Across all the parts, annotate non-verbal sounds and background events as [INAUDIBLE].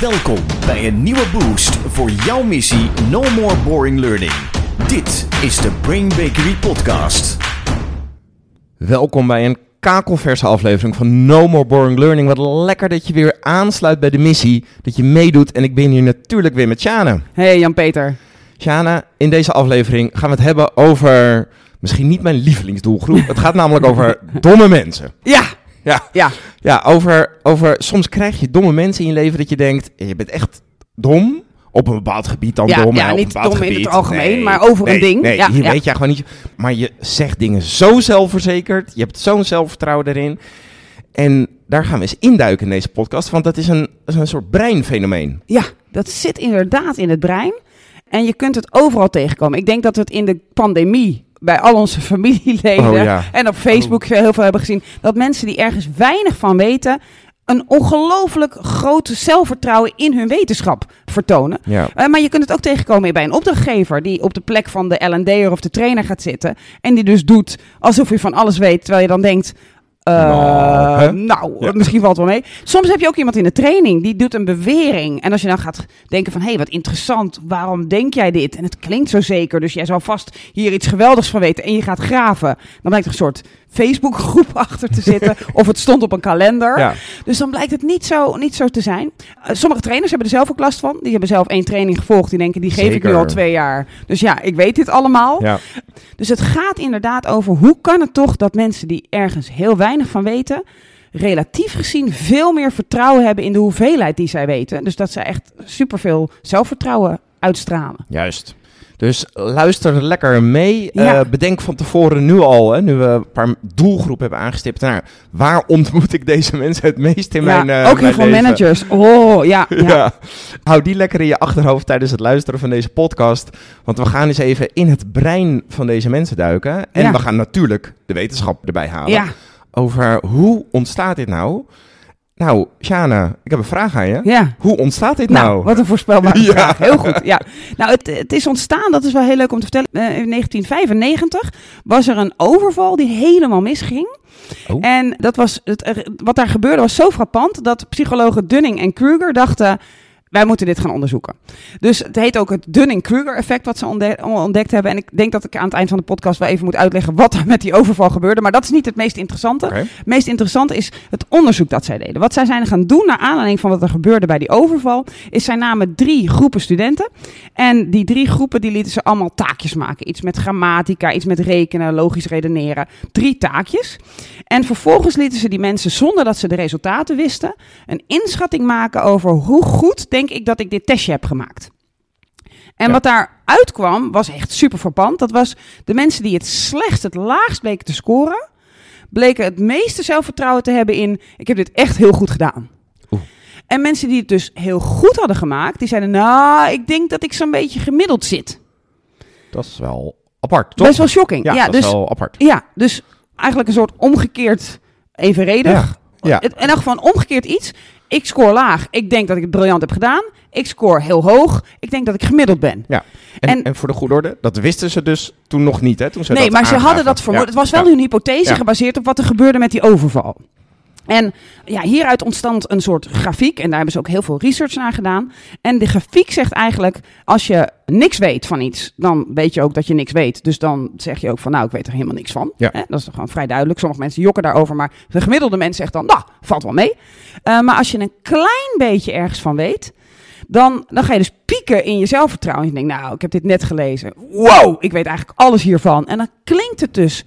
Welkom bij een nieuwe boost voor jouw missie No More Boring Learning. Dit is de Brain Bakery Podcast. Welkom bij een kakelverse aflevering van No More Boring Learning. Wat lekker dat je weer aansluit bij de missie, dat je meedoet. En ik ben hier natuurlijk weer met Sjane. Hey Jan-Peter. Sjane, in deze aflevering gaan we het hebben over misschien niet mijn lievelingsdoelgroep. het gaat namelijk over [LAUGHS] domme mensen. Ja, Ja, ja. ja over, over soms krijg je domme mensen in je leven dat je denkt, je bent echt dom. Op een bepaald gebied dan Ja, dom. ja, niet dom in het gebied. algemeen, maar over een ding. Nee, Ja, hier ja. weet je gewoon niet. Maar je zegt dingen zo zelfverzekerd. Je hebt zo'n zelfvertrouwen erin. En daar gaan we eens induiken in deze podcast. Want dat is een, dat is een soort breinfenomeen. ja, dat zit inderdaad in het brein. En je kunt het overal tegenkomen. Ik denk dat we het in de pandemie bij al onze [LAUGHS] familieleden Oh, ja. en op Facebook heel veel hebben gezien. Dat mensen die ergens weinig van weten, een ongelooflijk groot zelfvertrouwen in hun wetenschap vertonen. Ja. Eh, maar je kunt het ook tegenkomen bij een opdrachtgever die op de plek van de L&D'er of de trainer gaat zitten. En die dus doet alsof je van alles weet, terwijl je dan denkt... eh, Nou, nou, Ja. misschien valt het wel mee. Soms heb je ook iemand in de training die doet een bewering. En als je dan gaat denken van, hé, hey, wat interessant, waarom denk jij dit? En het klinkt zo zeker, dus jij zou vast hier iets geweldigs van weten. En je gaat graven. Dan blijkt er een soort Facebookgroep [LAUGHS] achter te zitten. [LAUGHS] of het stond op een kalender. Ja. Dus dan blijkt het niet zo, niet zo te zijn. Eh, sommige trainers hebben er zelf ook last van. Die hebben zelf één training gevolgd. Die denken, die geef ik nu al twee jaar. Dus ja, ik weet dit allemaal. Ja. Dus het gaat inderdaad over hoe kan het toch dat mensen die ergens heel weinig van weten, relatief gezien veel meer vertrouwen hebben in de hoeveelheid die zij weten. Dus dat ze echt superveel zelfvertrouwen uitstralen. Juist. Dus luister lekker mee. Ja. Eh, bedenk van tevoren nu al, hè, nu we een paar doelgroepen hebben aangestipt. Nou, waar [LAUGHS] ontmoet ik deze mensen het meest in ja, mijn eh, ook heel veel managers. Oh, ja. [LAUGHS] ja. Ja. Hou die lekker in je achterhoofd tijdens het luisteren van deze podcast. Want we gaan eens even in het brein van deze mensen duiken. En we gaan natuurlijk de wetenschap erbij halen. Over hoe ontstaat dit nou? Nou, Shana, ik heb een vraag aan je. ja. Hoe ontstaat dit Nou, nou? wat een voorspelbare [LAUGHS] Ja. vraag. Heel goed. Ja. Nou, het, het is ontstaan, dat is wel heel leuk om te vertellen. Eh, in 1995 was er een overval die helemaal misging. Oh. En dat was het, wat daar gebeurde was zo frappant dat psychologen Dunning en Kruger dachten. Wij moeten dit gaan onderzoeken. Dus het heet ook het Dunning-Kruger-effect wat ze ontdekt hebben. En ik denk dat ik aan het eind van de podcast wel even moet uitleggen wat er met die overval gebeurde. Maar dat is niet het meest interessante. Het meest interessante is het onderzoek dat zij deden. Wat zij zijn gaan doen naar aanleiding van wat er gebeurde bij die overval, is zij namen drie groepen studenten. En die drie groepen die lieten ze allemaal taakjes maken. Iets met grammatica, iets met rekenen, logisch redeneren. Drie taakjes. En vervolgens lieten ze die mensen, zonder dat ze de resultaten wisten, een inschatting maken over hoe goed denk ik dat ik dit testje heb gemaakt. En Ja. wat daar uitkwam, was echt super verpand. Dat was de mensen die het slechtst, het laagst bleken te scoren, bleken het meeste zelfvertrouwen te hebben in: ik heb dit echt heel goed gedaan. Oeh. En mensen die het dus heel goed hadden gemaakt, die zeiden: Nou, ik denk dat ik zo'n beetje gemiddeld zit. Dat is wel apart, toch? Best wel shocking. Ja, Ja, dat dus, is wel apart. ja, dus eigenlijk een soort omgekeerd evenredig. Ja, ja. En dan gewoon omgekeerd iets. Ik scoor laag. Ik denk dat ik het briljant heb gedaan. Ik scoor heel hoog. Ik denk dat ik gemiddeld ben. Ja. En, en, En- voor de goede orde, dat wisten ze dus toen nog niet, hè? Toen ze nee, dat maar ze hadden dat vermoed. Ja, Het was wel ja. hun hypothese gebaseerd op wat er gebeurde met die overval. En ja, hieruit ontstond een soort grafiek. En daar hebben ze ook heel veel research naar gedaan. En de grafiek zegt eigenlijk: als je niks weet van iets, dan weet je ook dat je niks weet. Dus dan zeg je ook van: nou, ik weet er helemaal niks van. Ja. Dat is toch gewoon vrij duidelijk. Sommige mensen jokken daarover, maar de gemiddelde mens zegt dan: nou, valt wel mee. Eh, maar als je een klein beetje ergens van weet, dan, dan ga je dus pieken in je zelfvertrouwen. Je denkt, nou, ik heb dit net gelezen. Wow, ik weet eigenlijk alles hiervan. En dan klinkt het dus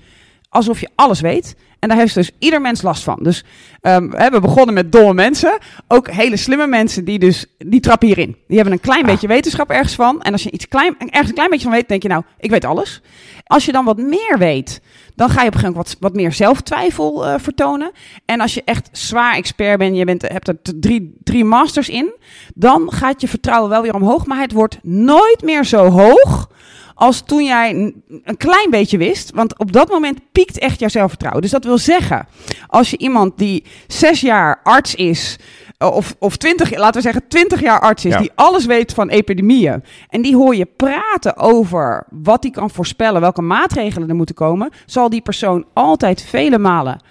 alsof je alles weet. En daar heeft dus ieder mens last van. Dus ehm, we hebben begonnen met domme mensen. Ook hele slimme mensen die dus, die trappen hierin. Die hebben een klein beetje wetenschap ergens van. En als je iets klein, ergens een klein beetje van weet, denk je nou, ik weet alles. Als je dan wat meer weet, dan ga je op een gegeven moment wat, wat meer zelftwijfel eh, vertonen. En als je echt zwaar expert bent, je bent, hebt er drie, drie masters in, dan gaat je vertrouwen wel weer omhoog. Maar het wordt nooit meer zo hoog als toen jij een klein beetje wist. Want op dat moment piekt echt jouw zelfvertrouwen. Dus dat wil zeggen, als je iemand die zes jaar arts is, eh, of, of twintig, laten we zeggen twintig jaar arts is, Ja. die alles weet van epidemieën. En die hoor je praten over wat die kan voorspellen, welke maatregelen er moeten komen, zal die persoon altijd vele malen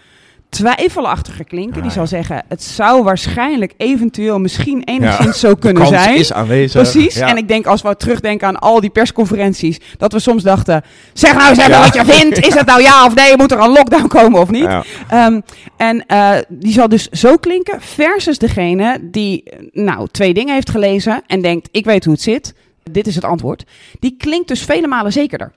twijfelachtiger klinken. Ah, die zal zeggen, het zou waarschijnlijk, eventueel, misschien enigszins Ja. zo kunnen kans zijn. is aanwezig. Precies. Ja. En ik denk als we terugdenken aan al die persconferenties, dat we soms dachten: zeg nou eens even Ja. wat je vindt. Is het nou ja of nee? Moet er een lockdown komen of niet? Ehm, en eh, die zal dus zo klinken versus degene die nou twee dingen heeft gelezen en denkt: ik weet hoe het zit. Dit is het antwoord. Die klinkt dus vele malen zekerder.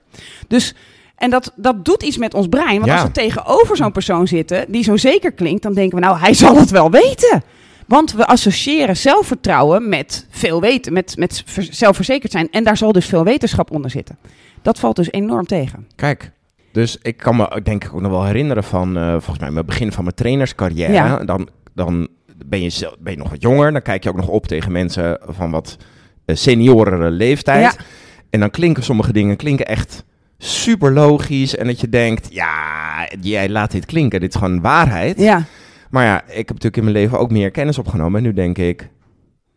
Dus en dat, dat doet iets met ons brein. Want Ja. als we tegenover zo'n persoon zitten die zo zeker klinkt, dan denken we nou, hij zal het wel weten. Want we associëren zelfvertrouwen met veel weten, met, met ver- zelfverzekerd zijn. En daar zal dus veel wetenschap onder zitten. Dat valt dus enorm tegen. Kijk, dus ik kan me denk ik ook nog wel herinneren van, eh, volgens mij, mijn begin van mijn trainerscarrière. Ja. Dan, dan ben, je, zelf- ben je nog wat jonger, dan kijk je ook nog op tegen mensen van wat eh, seniorere leeftijd. Ja. En dan klinken sommige dingen klinken echt super logisch. En dat je denkt, ja, jij laat dit klinken, dit is gewoon waarheid. Ja, Maar ja, ik heb natuurlijk in mijn leven ook meer kennis opgenomen. En nu denk ik,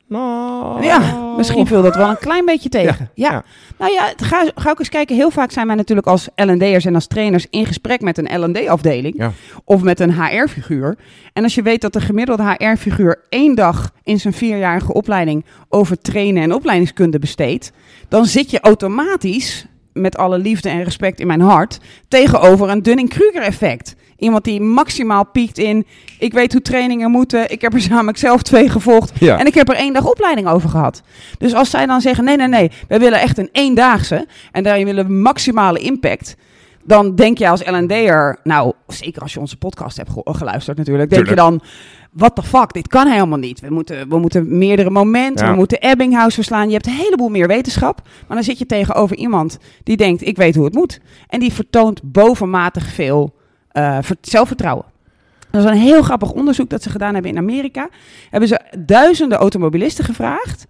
nou... ja misschien viel dat wel een klein beetje tegen. Ja, ja. Nou ja, ga, ga ook eens kijken. Heel vaak zijn wij natuurlijk als L&D'ers en als trainers in gesprek met een L&D-afdeling. Ja. Of met een HR-figuur. En als je weet dat de gemiddelde HR-figuur één dag in zijn vierjarige opleiding over trainen en opleidingskunde besteedt. Dan zit je automatisch, met alle liefde en respect in mijn hart, tegenover een Dunning-Kruger-effect. Iemand die maximaal piekt in, ik weet hoe trainingen moeten, ik heb er [LAUGHS] namelijk zelf twee gevolgd Ja. en ik heb er één dag opleiding over gehad. Dus als zij dan zeggen, nee, nee, nee, wij willen echt een eendaagse en daarin willen we maximale impact. Dan denk je als L&D'er, nou, zeker als je onze podcast hebt ge- geluisterd natuurlijk, denk Tuurlijk. je dan, what the fuck, dit kan helemaal niet. We moeten, we moeten meerdere momenten, Ja. we moeten Ebbinghaus verslaan. Je hebt een heleboel meer wetenschap, maar dan zit je tegenover iemand die denkt, ik weet hoe het moet. En die vertoont bovenmatig veel eh, ver- zelfvertrouwen. Dat is een heel grappig onderzoek dat ze gedaan hebben in Amerika. Hebben ze duizenden automobilisten gevraagd.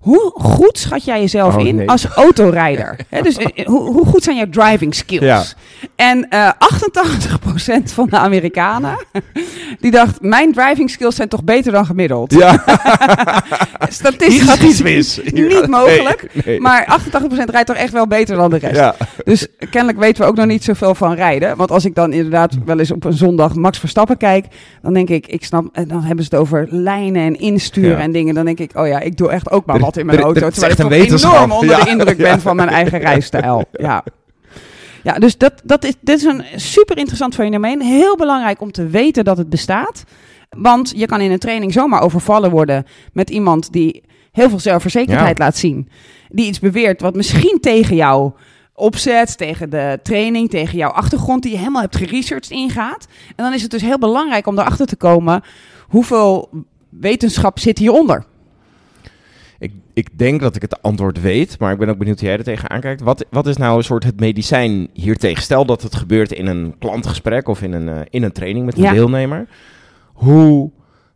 Hoe goed schat jij jezelf Oh, in nee. als autorijder? Dus eh, hoe, hoe goed zijn jouw driving skills? Ja. En eh 88% van de Amerikanen [LAUGHS] die dacht: mijn driving skills zijn toch beter dan gemiddeld. Ja, [LAUGHS] Statistisch gaat iets mis. Niet mogelijk. Nee, nee. Maar 88% rijdt toch echt wel beter dan de rest. Ja. Dus kennelijk weten we ook nog niet zoveel van rijden. Want als ik dan inderdaad wel eens op een zondag Max Verstappen kijk, dan denk ik, ik snap, en dan hebben ze het over lijnen en insturen Ja. en dingen. Dan denk ik, oh ja, ik doe echt ook maar in mijn er- auto. is Terwijl ik toch een wetenschap. enorm onder Ja. de indruk ben van mijn eigen rijstijl. [LAUGHS] Ja. Ja, dus dat, dat is, dit is een super interessant fenomeen. Heel belangrijk om te weten dat het bestaat. Want je kan in een training zomaar overvallen worden met iemand die heel veel zelfverzekerdheid Ja. laat zien. Die iets beweert wat misschien tegen jou opzet, tegen de training, tegen jouw achtergrond die je helemaal hebt geresearched ingaat. En dan is het dus heel belangrijk om erachter te komen hoeveel wetenschap zit hieronder. Ik, ik denk dat ik het antwoord weet, maar ik ben ook benieuwd hoe jij er tegenaan kijkt. Wat, wat is nou een soort het medicijn hiertegen? Stel dat het gebeurt in een klantgesprek of in een, eh, in een training met een Ja. deelnemer. Hoe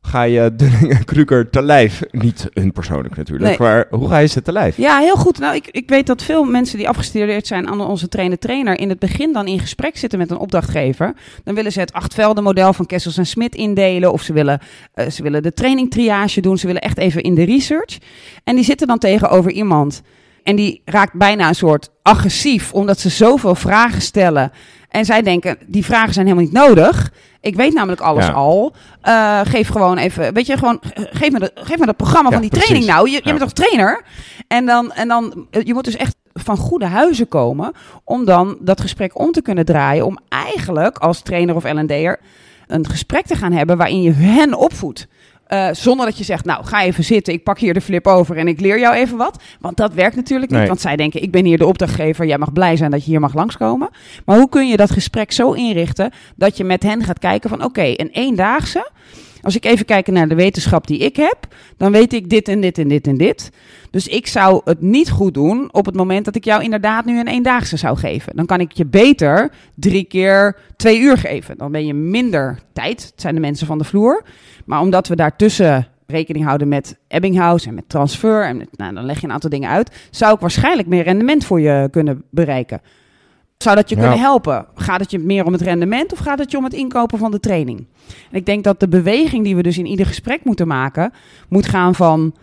ga je Dunning en Kruger te lijf? Niet hun persoonlijk natuurlijk, Nee. maar hoe ga je ze te lijf? Ja, heel goed. Nou, ik, ik weet dat veel mensen die afgestudeerd zijn aan onze trainer-trainer in het begin dan in gesprek zitten met een opdrachtgever. Dan willen ze het achtvelden-model van Kessels en Smit indelen of ze willen, eh, ze willen de training triage doen. Ze willen echt even in de research. En die zitten dan tegenover iemand en die raakt bijna een soort agressief omdat ze zoveel vragen stellen. En zij denken, die vragen zijn helemaal niet nodig. Ik weet namelijk alles Ja. al. Eh, geef gewoon even, weet je, gewoon, eh, geef me, de, geef me dat programma Ja, van die precies. training nou. Je, je bent toch trainer? En dan, en dan, eh, je moet dus echt van goede huizen komen om dan dat gesprek om te kunnen draaien. Om eigenlijk als trainer of L&D'er een gesprek te gaan hebben waarin je hen opvoedt. Eh, zonder dat je zegt, nou ga even zitten, ik pak hier de flip over en ik leer jou even wat. Want dat werkt natuurlijk niet, Nee. want zij denken, ik ben hier de opdrachtgever, jij mag blij zijn dat je hier mag langskomen. Maar hoe kun je dat gesprek zo inrichten dat je met hen gaat kijken van, oké, een eendaagse, als ik even kijk naar de wetenschap die ik heb, dan weet ik dit en dit en dit en dit. Dus ik zou het niet goed doen op het moment dat ik jou inderdaad nu een eendaagse zou geven. Dan kan ik je beter drie keer twee uur geven. Dan ben je minder tijd. Het zijn de mensen van de vloer. Maar omdat we daartussen rekening houden met Ebbinghaus en met transfer, en met, nou, dan leg je een aantal dingen uit, zou ik waarschijnlijk meer rendement voor je kunnen bereiken. Zou dat je Ja. kunnen helpen? Gaat het je meer om het rendement of gaat het je om het inkopen van de training? En ik denk dat de beweging die we dus in ieder gesprek moeten maken, moet gaan van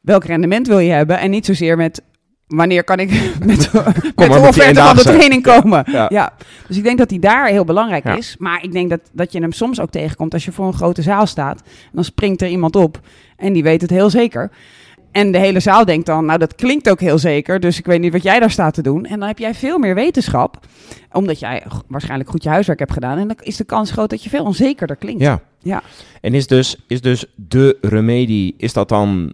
welk rendement wil je hebben en niet zozeer met wanneer kan ik met, [LAUGHS] met de offerte van de training komen? Ja. Ja. Dus ik denk dat die daar heel belangrijk Ja. is. Maar ik denk dat, dat je hem soms ook tegenkomt als je voor een grote zaal staat. En dan springt er iemand op en die weet het heel zeker. En de hele zaal denkt dan, nou dat klinkt ook heel zeker, dus ik weet niet wat jij daar staat te doen. En dan heb jij veel meer wetenschap, omdat jij waarschijnlijk goed je huiswerk hebt gedaan. En dan is de kans groot dat je veel onzekerder klinkt. Ja. Ja. En is dus, is dus de remedie, is dat dan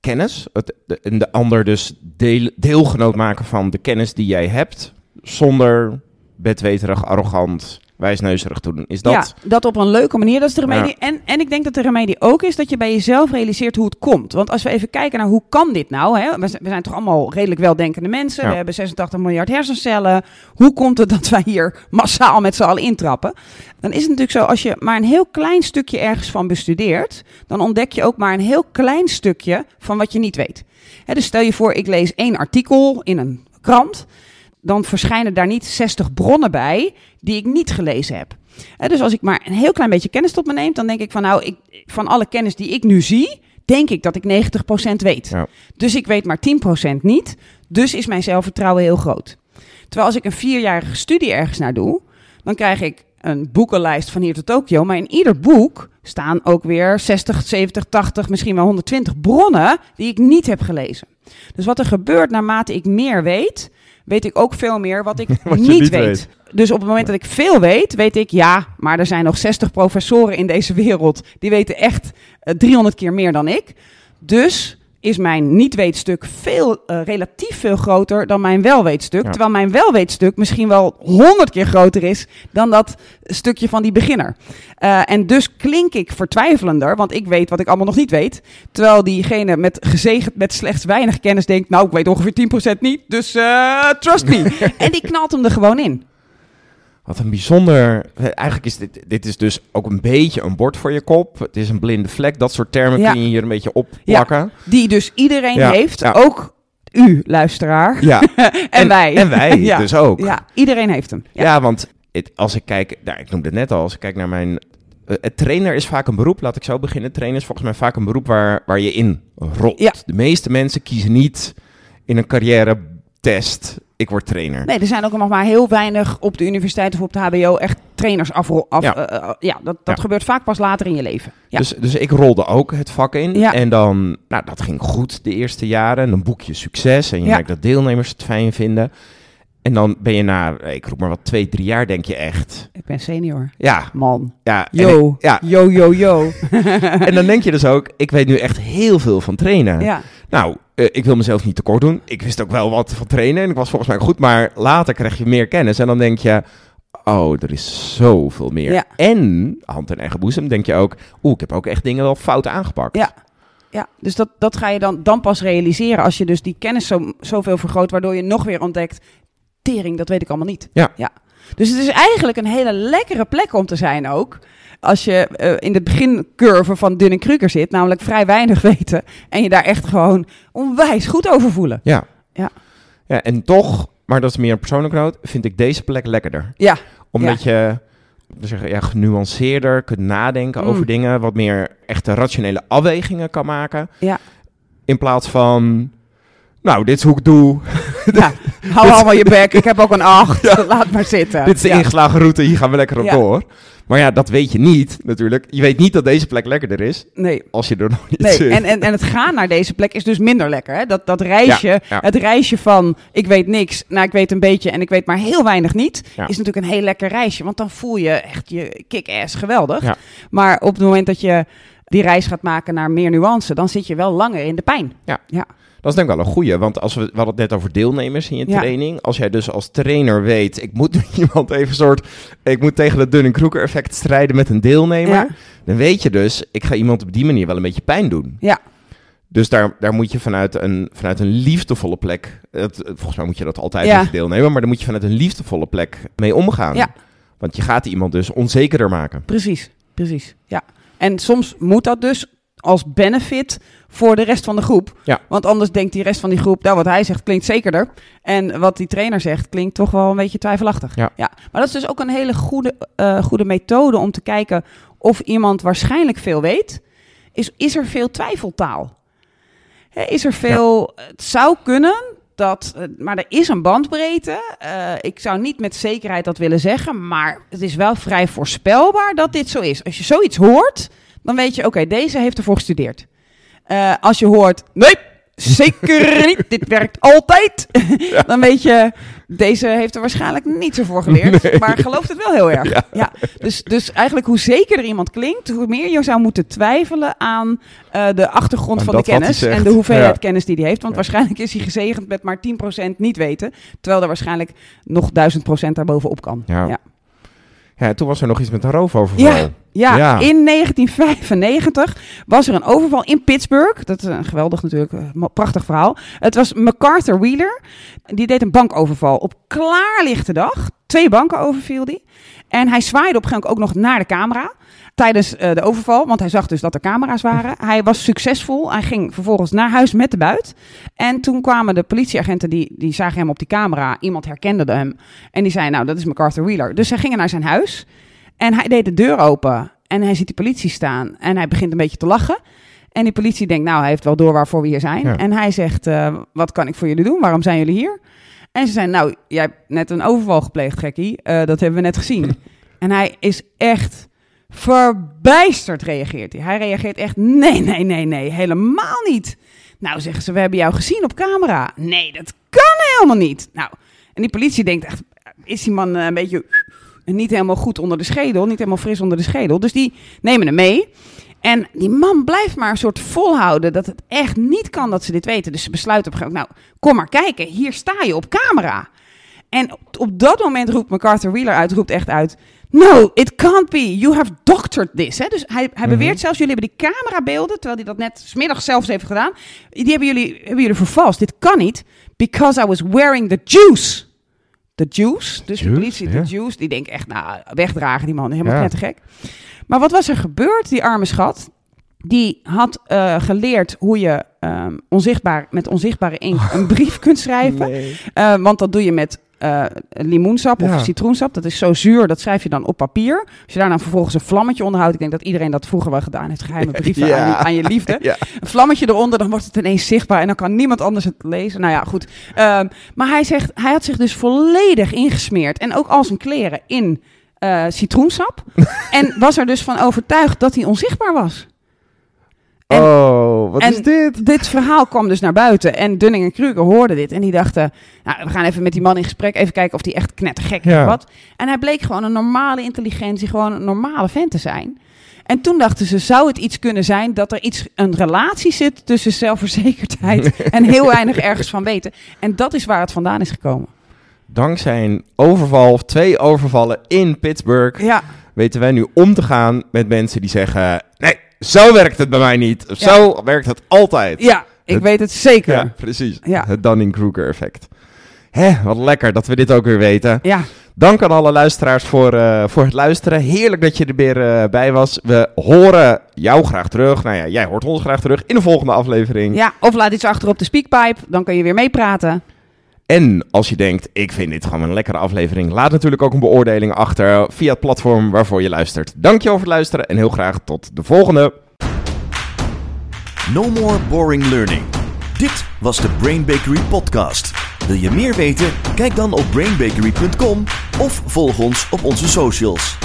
kennis? Het, de, en de ander dus deel, deelgenoot maken van de kennis die jij hebt, zonder bedweterig, arrogant, wijsneuzerig te doen. Is dat... Ja, dat op een leuke manier, dat is de remedie. En, en ik denk dat de remedie ook is dat je bij jezelf realiseert hoe het komt. Want als we even kijken naar hoe kan dit nou? Hè? We, zijn, we zijn toch allemaal redelijk weldenkende mensen. Ja. We hebben 86 miljard hersencellen. Hoe komt het dat wij hier massaal met z'n allen intrappen? Dan is het natuurlijk zo, als je maar een heel klein stukje ergens van bestudeert, dan ontdek je ook maar een heel klein stukje van wat je niet weet. Hè, dus stel je voor, ik lees één artikel in een krant dan verschijnen daar niet 60 bronnen bij die ik niet gelezen heb. Dus als ik maar een heel klein beetje kennis tot me neem, dan denk ik van nou, ik, van alle kennis die ik nu zie, denk ik dat ik 90% weet. Ja. Dus ik weet maar 10% niet. Dus is mijn zelfvertrouwen heel groot. Terwijl als ik een vierjarige studie ergens naar doe, dan krijg ik een boekenlijst van hier tot Tokio. Maar in ieder boek staan ook weer 60, 70, 80, misschien wel 120 bronnen die ik niet heb gelezen. Dus wat er gebeurt naarmate ik meer weet, weet ik ook veel meer wat ik [LAUGHS] Wat niet, niet weet. weet. Dus op het moment dat ik veel weet, weet ik ja, maar er zijn nog 60 professoren in deze wereld die weten echt eh, 300 keer meer dan ik. Dus is mijn niet-weetstuk veel, eh, relatief veel groter dan mijn welweetstuk. Ja. Terwijl mijn welweetstuk misschien wel 100 keer groter is dan dat stukje van die beginner. Eh, en dus klink ik vertwijfelender, want ik weet wat ik allemaal nog niet weet. Terwijl diegene met gezegend met slechts weinig kennis denkt, nou ik weet ongeveer 10% niet, dus eh, trust me. [LAUGHS] en die knalt hem er gewoon in. Wat een bijzonder. Eigenlijk is dit, dit is dus ook een beetje een bord voor je kop. Het is een blinde vlek. Dat soort termen Ja. kun je hier een beetje opplakken. Die dus iedereen Ja, heeft, ook u, luisteraar. Ja. [LAUGHS] En, wij. En wij [LAUGHS] ja. dus ook. Ja, iedereen heeft hem. Ja. want het, als ik kijk, nou, ik noemde het net al, als ik kijk naar mijn. eh, het trainer is vaak een beroep, laat ik zo beginnen. Trainer is volgens mij vaak een beroep waar, waar je in rolt. Ja. De meeste mensen kiezen niet in een carrière test. Ik word trainer. Nee, er zijn ook nog maar heel weinig op de universiteit of op de HBO echt trainers af. af Ja. ja. ja, dat, dat Ja. gebeurt vaak pas later in je leven. Ja. Dus, dus ik rolde ook het vak in. Ja. En dan, nou, dat ging goed de eerste jaren. En dan boek je succes. En je merkt dat deelnemers het fijn vinden. En dan ben je na, eh, ik roep maar wat, twee, drie jaar, denk je echt. Ik ben senior. Ja, Man. ja. Yo. ik- ja. Yo, yo, yo. [LAUGHS] En dan denk je dus ook, ik weet nu echt heel veel van trainen. ja. Nou, eh, ik wil mezelf niet tekort doen. Ik wist ook wel wat van trainen en ik was volgens mij goed. Maar later krijg je meer kennis en dan denk je... Oh, er is zoveel meer. Ja. En, hand in eigen boezem, denk je ook... Oeh, ik heb ook echt dingen wel fout aangepakt. Ja. Ja, dus dat, dat ga je dan, dan pas realiseren als je dus die kennis zo, zoveel vergroot, waardoor je nog weer ontdekt, tering, dat weet ik allemaal niet. Ja. ja. Dus het is eigenlijk een hele lekkere plek om te zijn ook. Als je eh, in de begincurve van Dunning-Kruger zit, namelijk vrij weinig [LAUGHS] weten, en je daar echt gewoon onwijs goed over voelen. Ja. Ja. ja. En toch, maar dat is meer een persoonlijk noot, vind ik deze plek lekkerder. Ja, Omdat je we zeggen, ja, genuanceerder kunt nadenken Mm. over dingen. Wat meer echte rationele afwegingen kan maken. Ja. In plaats van, nou, dit is hoe ik doe. [LAUGHS] ja. hou [LAUGHS] allemaal je bek, ik heb ook een acht, [LAUGHS] laat maar zitten. dit is de ja. ingeslagen route, hier gaan we lekker op door. Maar ja, dat weet je niet natuurlijk. Je weet niet dat deze plek lekkerder is Nee, als je er nog niet Nee, zit. en, en, en het gaan naar deze plek is dus minder lekker. Hè? Dat, dat reisje, Ja, ja. het reisje van ik weet niks, nou ik weet een beetje en ik weet maar heel weinig niet, Ja. is natuurlijk een heel lekker reisje. Want dan voel je echt je kick-ass geweldig. Maar op het moment dat je die reis gaat maken naar meer nuance, dan zit je wel langer in de pijn. Dat is denk ik wel een goeie, want als we, we hadden het net over deelnemers in je Ja. training. Als jij dus als trainer weet, ik moet [LAUGHS] iemand even soort, ik moet tegen het Dunning-Kruger effect strijden met een deelnemer. Ja. Dan weet je dus, ik ga iemand op die manier wel een beetje pijn doen. Ja. Dus daar, daar moet je vanuit een, vanuit een liefdevolle plek, het, volgens mij moet je dat altijd Ja. met je deelnemer, maar dan moet je vanuit een liefdevolle plek mee omgaan. Ja. Want je gaat iemand dus onzekerder maken. Precies, precies. Ja. En soms moet dat dus als benefit voor de rest van de groep. Ja. Want anders denkt die rest van die groep, nou wat hij zegt klinkt zekerder. En wat die trainer zegt klinkt toch wel een beetje twijfelachtig. Ja. Maar dat is dus ook een hele goede, eh, goede methode om te kijken of iemand waarschijnlijk veel weet. Is, is er veel twijfeltaal? Is er veel, het zou kunnen dat, eh, maar er is een bandbreedte. Eh, ik zou niet met zekerheid dat willen zeggen, maar het is wel vrij voorspelbaar dat dit zo is. Als je zoiets hoort, dan weet je, oké, deze heeft ervoor gestudeerd. Eh, als je hoort, nee, zeker niet, dit werkt altijd, [LAUGHS] dan weet je, deze heeft er waarschijnlijk niet zo voor geleerd, maar gelooft het wel heel erg. Ja. Dus, dus eigenlijk hoe zekerder iemand klinkt, hoe meer je zou moeten twijfelen aan eh, de achtergrond van de kennis en de hoeveelheid Ja. kennis die hij heeft. Want waarschijnlijk is hij gezegend met maar 10% niet weten, terwijl er waarschijnlijk nog 1000% daarbovenop kan. Ja. Ja. Toen was er nog iets met een roofoverval. Ja, ja, Ja. in 1995 was er een overval in Pittsburgh. Dat is een geweldig natuurlijk, eh, prachtig verhaal. Het was MacArthur Wheeler. Die deed een bankoverval op klaarlichte dag. Twee banken overviel die. En hij zwaaide op een gegeven moment ook nog naar de camera tijdens eh, de overval, want hij zag dus dat er camera's waren. Hij was succesvol. Hij ging vervolgens naar huis met de buit. En toen kwamen de politieagenten, die, die zagen hem op die camera. Iemand herkende hem. En die zei, nou, dat is MacArthur Wheeler. Dus zij gingen naar zijn huis. En hij deed de deur open. En hij ziet die politie staan. En hij begint een beetje te lachen. En die politie denkt, nou, hij heeft wel door waarvoor we hier zijn. Ja. En hij zegt, eh, wat kan ik voor jullie doen? Waarom zijn jullie hier? En ze zeiden, nou, jij hebt net een overval gepleegd, gekkie. Eh, dat hebben we net gezien. [LAUGHS] en hij is echt verbijsterd, reageert hij. Hij reageert echt, nee, nee, nee, nee, helemaal niet. Nou, zeggen ze, we hebben jou gezien op camera. Nee, dat kan helemaal niet. Nou, en die politie denkt echt, is die man eh, een beetje niet helemaal goed onder de schedel, niet helemaal fris onder de schedel. Dus die nemen hem mee. En die man blijft maar een soort volhouden dat het echt niet kan dat ze dit weten. Dus ze besluiten op een gegeven moment, nou, kom maar kijken, hier sta je op camera. En op, op dat moment roept MacArthur Wheeler uit, roept echt uit, no, it can't be, you have doctored this. Hè? Dus hij, hij beweert zelfs, jullie hebben die camerabeelden, terwijl hij dat net smiddag zelfs heeft gedaan, die hebben jullie, hebben jullie vervalst. Dit kan niet, because I was wearing the juice. De juice, dus de Juice, politie, ja. de juice, die denkt echt, nou, wegdragen die man, helemaal Ja. knettergek. Maar wat was er gebeurd, die arme schat? Die had eh, geleerd hoe je ehm, onzichtbaar, met onzichtbare inkt [LAUGHS] een brief kunt schrijven. Eh, want dat doe je met eh, limoensap Ja. of citroensap. Dat is zo zuur, dat schrijf je dan op papier. Als je daar dan vervolgens een vlammetje onderhoudt. Ik denk dat iedereen dat vroeger wel gedaan heeft. Geheime [LAUGHS] brieven Ja. aan, je, aan je liefde. [LAUGHS] Ja. Een vlammetje eronder, dan wordt het ineens zichtbaar. En dan kan niemand anders het lezen. Nou ja, goed. Ehm, maar hij zegt, hij had zich dus volledig ingesmeerd. En ook al zijn kleren in eh, citroensap. [LAUGHS] en was er dus van overtuigd dat hij onzichtbaar was. En- oh, wat en is dit? Dit verhaal kwam dus naar buiten en Dunning en Kruger hoorden dit. En die dachten, nou, we gaan even met die man in gesprek, even kijken of die echt knettergek is Ja. of wat. En hij bleek gewoon een normale intelligentie, gewoon een normale vent te zijn. En toen dachten ze, zou het iets kunnen zijn dat er iets, een relatie zit tussen zelfverzekerdheid [LAUGHS] en heel weinig ergens van weten. En dat is waar het vandaan is gekomen. Dankzij een overval of twee overvallen in Pittsburgh Ja, weten wij nu om te gaan met mensen die zeggen: nee, zo werkt het bij mij niet. Of Ja. Zo werkt het altijd. ja ik Het- weet het zeker. Ja, Ja, precies. Ja. Het Dunning-Kruger effect. Hè, wat lekker dat we dit ook weer weten. ja. Dank aan alle luisteraars voor, eh, voor het luisteren. Heerlijk dat je er weer eh, bij was. We horen jou graag terug. Nou ja, jij hoort ons graag terug in de volgende aflevering. of laat iets achter op de speakpipe, dan kan je weer meepraten. En als je denkt, ik vind dit gewoon een lekkere aflevering, laat natuurlijk ook een beoordeling achter via het platform waarvoor je luistert. Dankjewel voor het luisteren en heel graag tot de volgende. No more boring learning. Dit was de Brain Bakery podcast. Wil je meer weten? Kijk dan op brainbakery.com of volg ons op onze socials.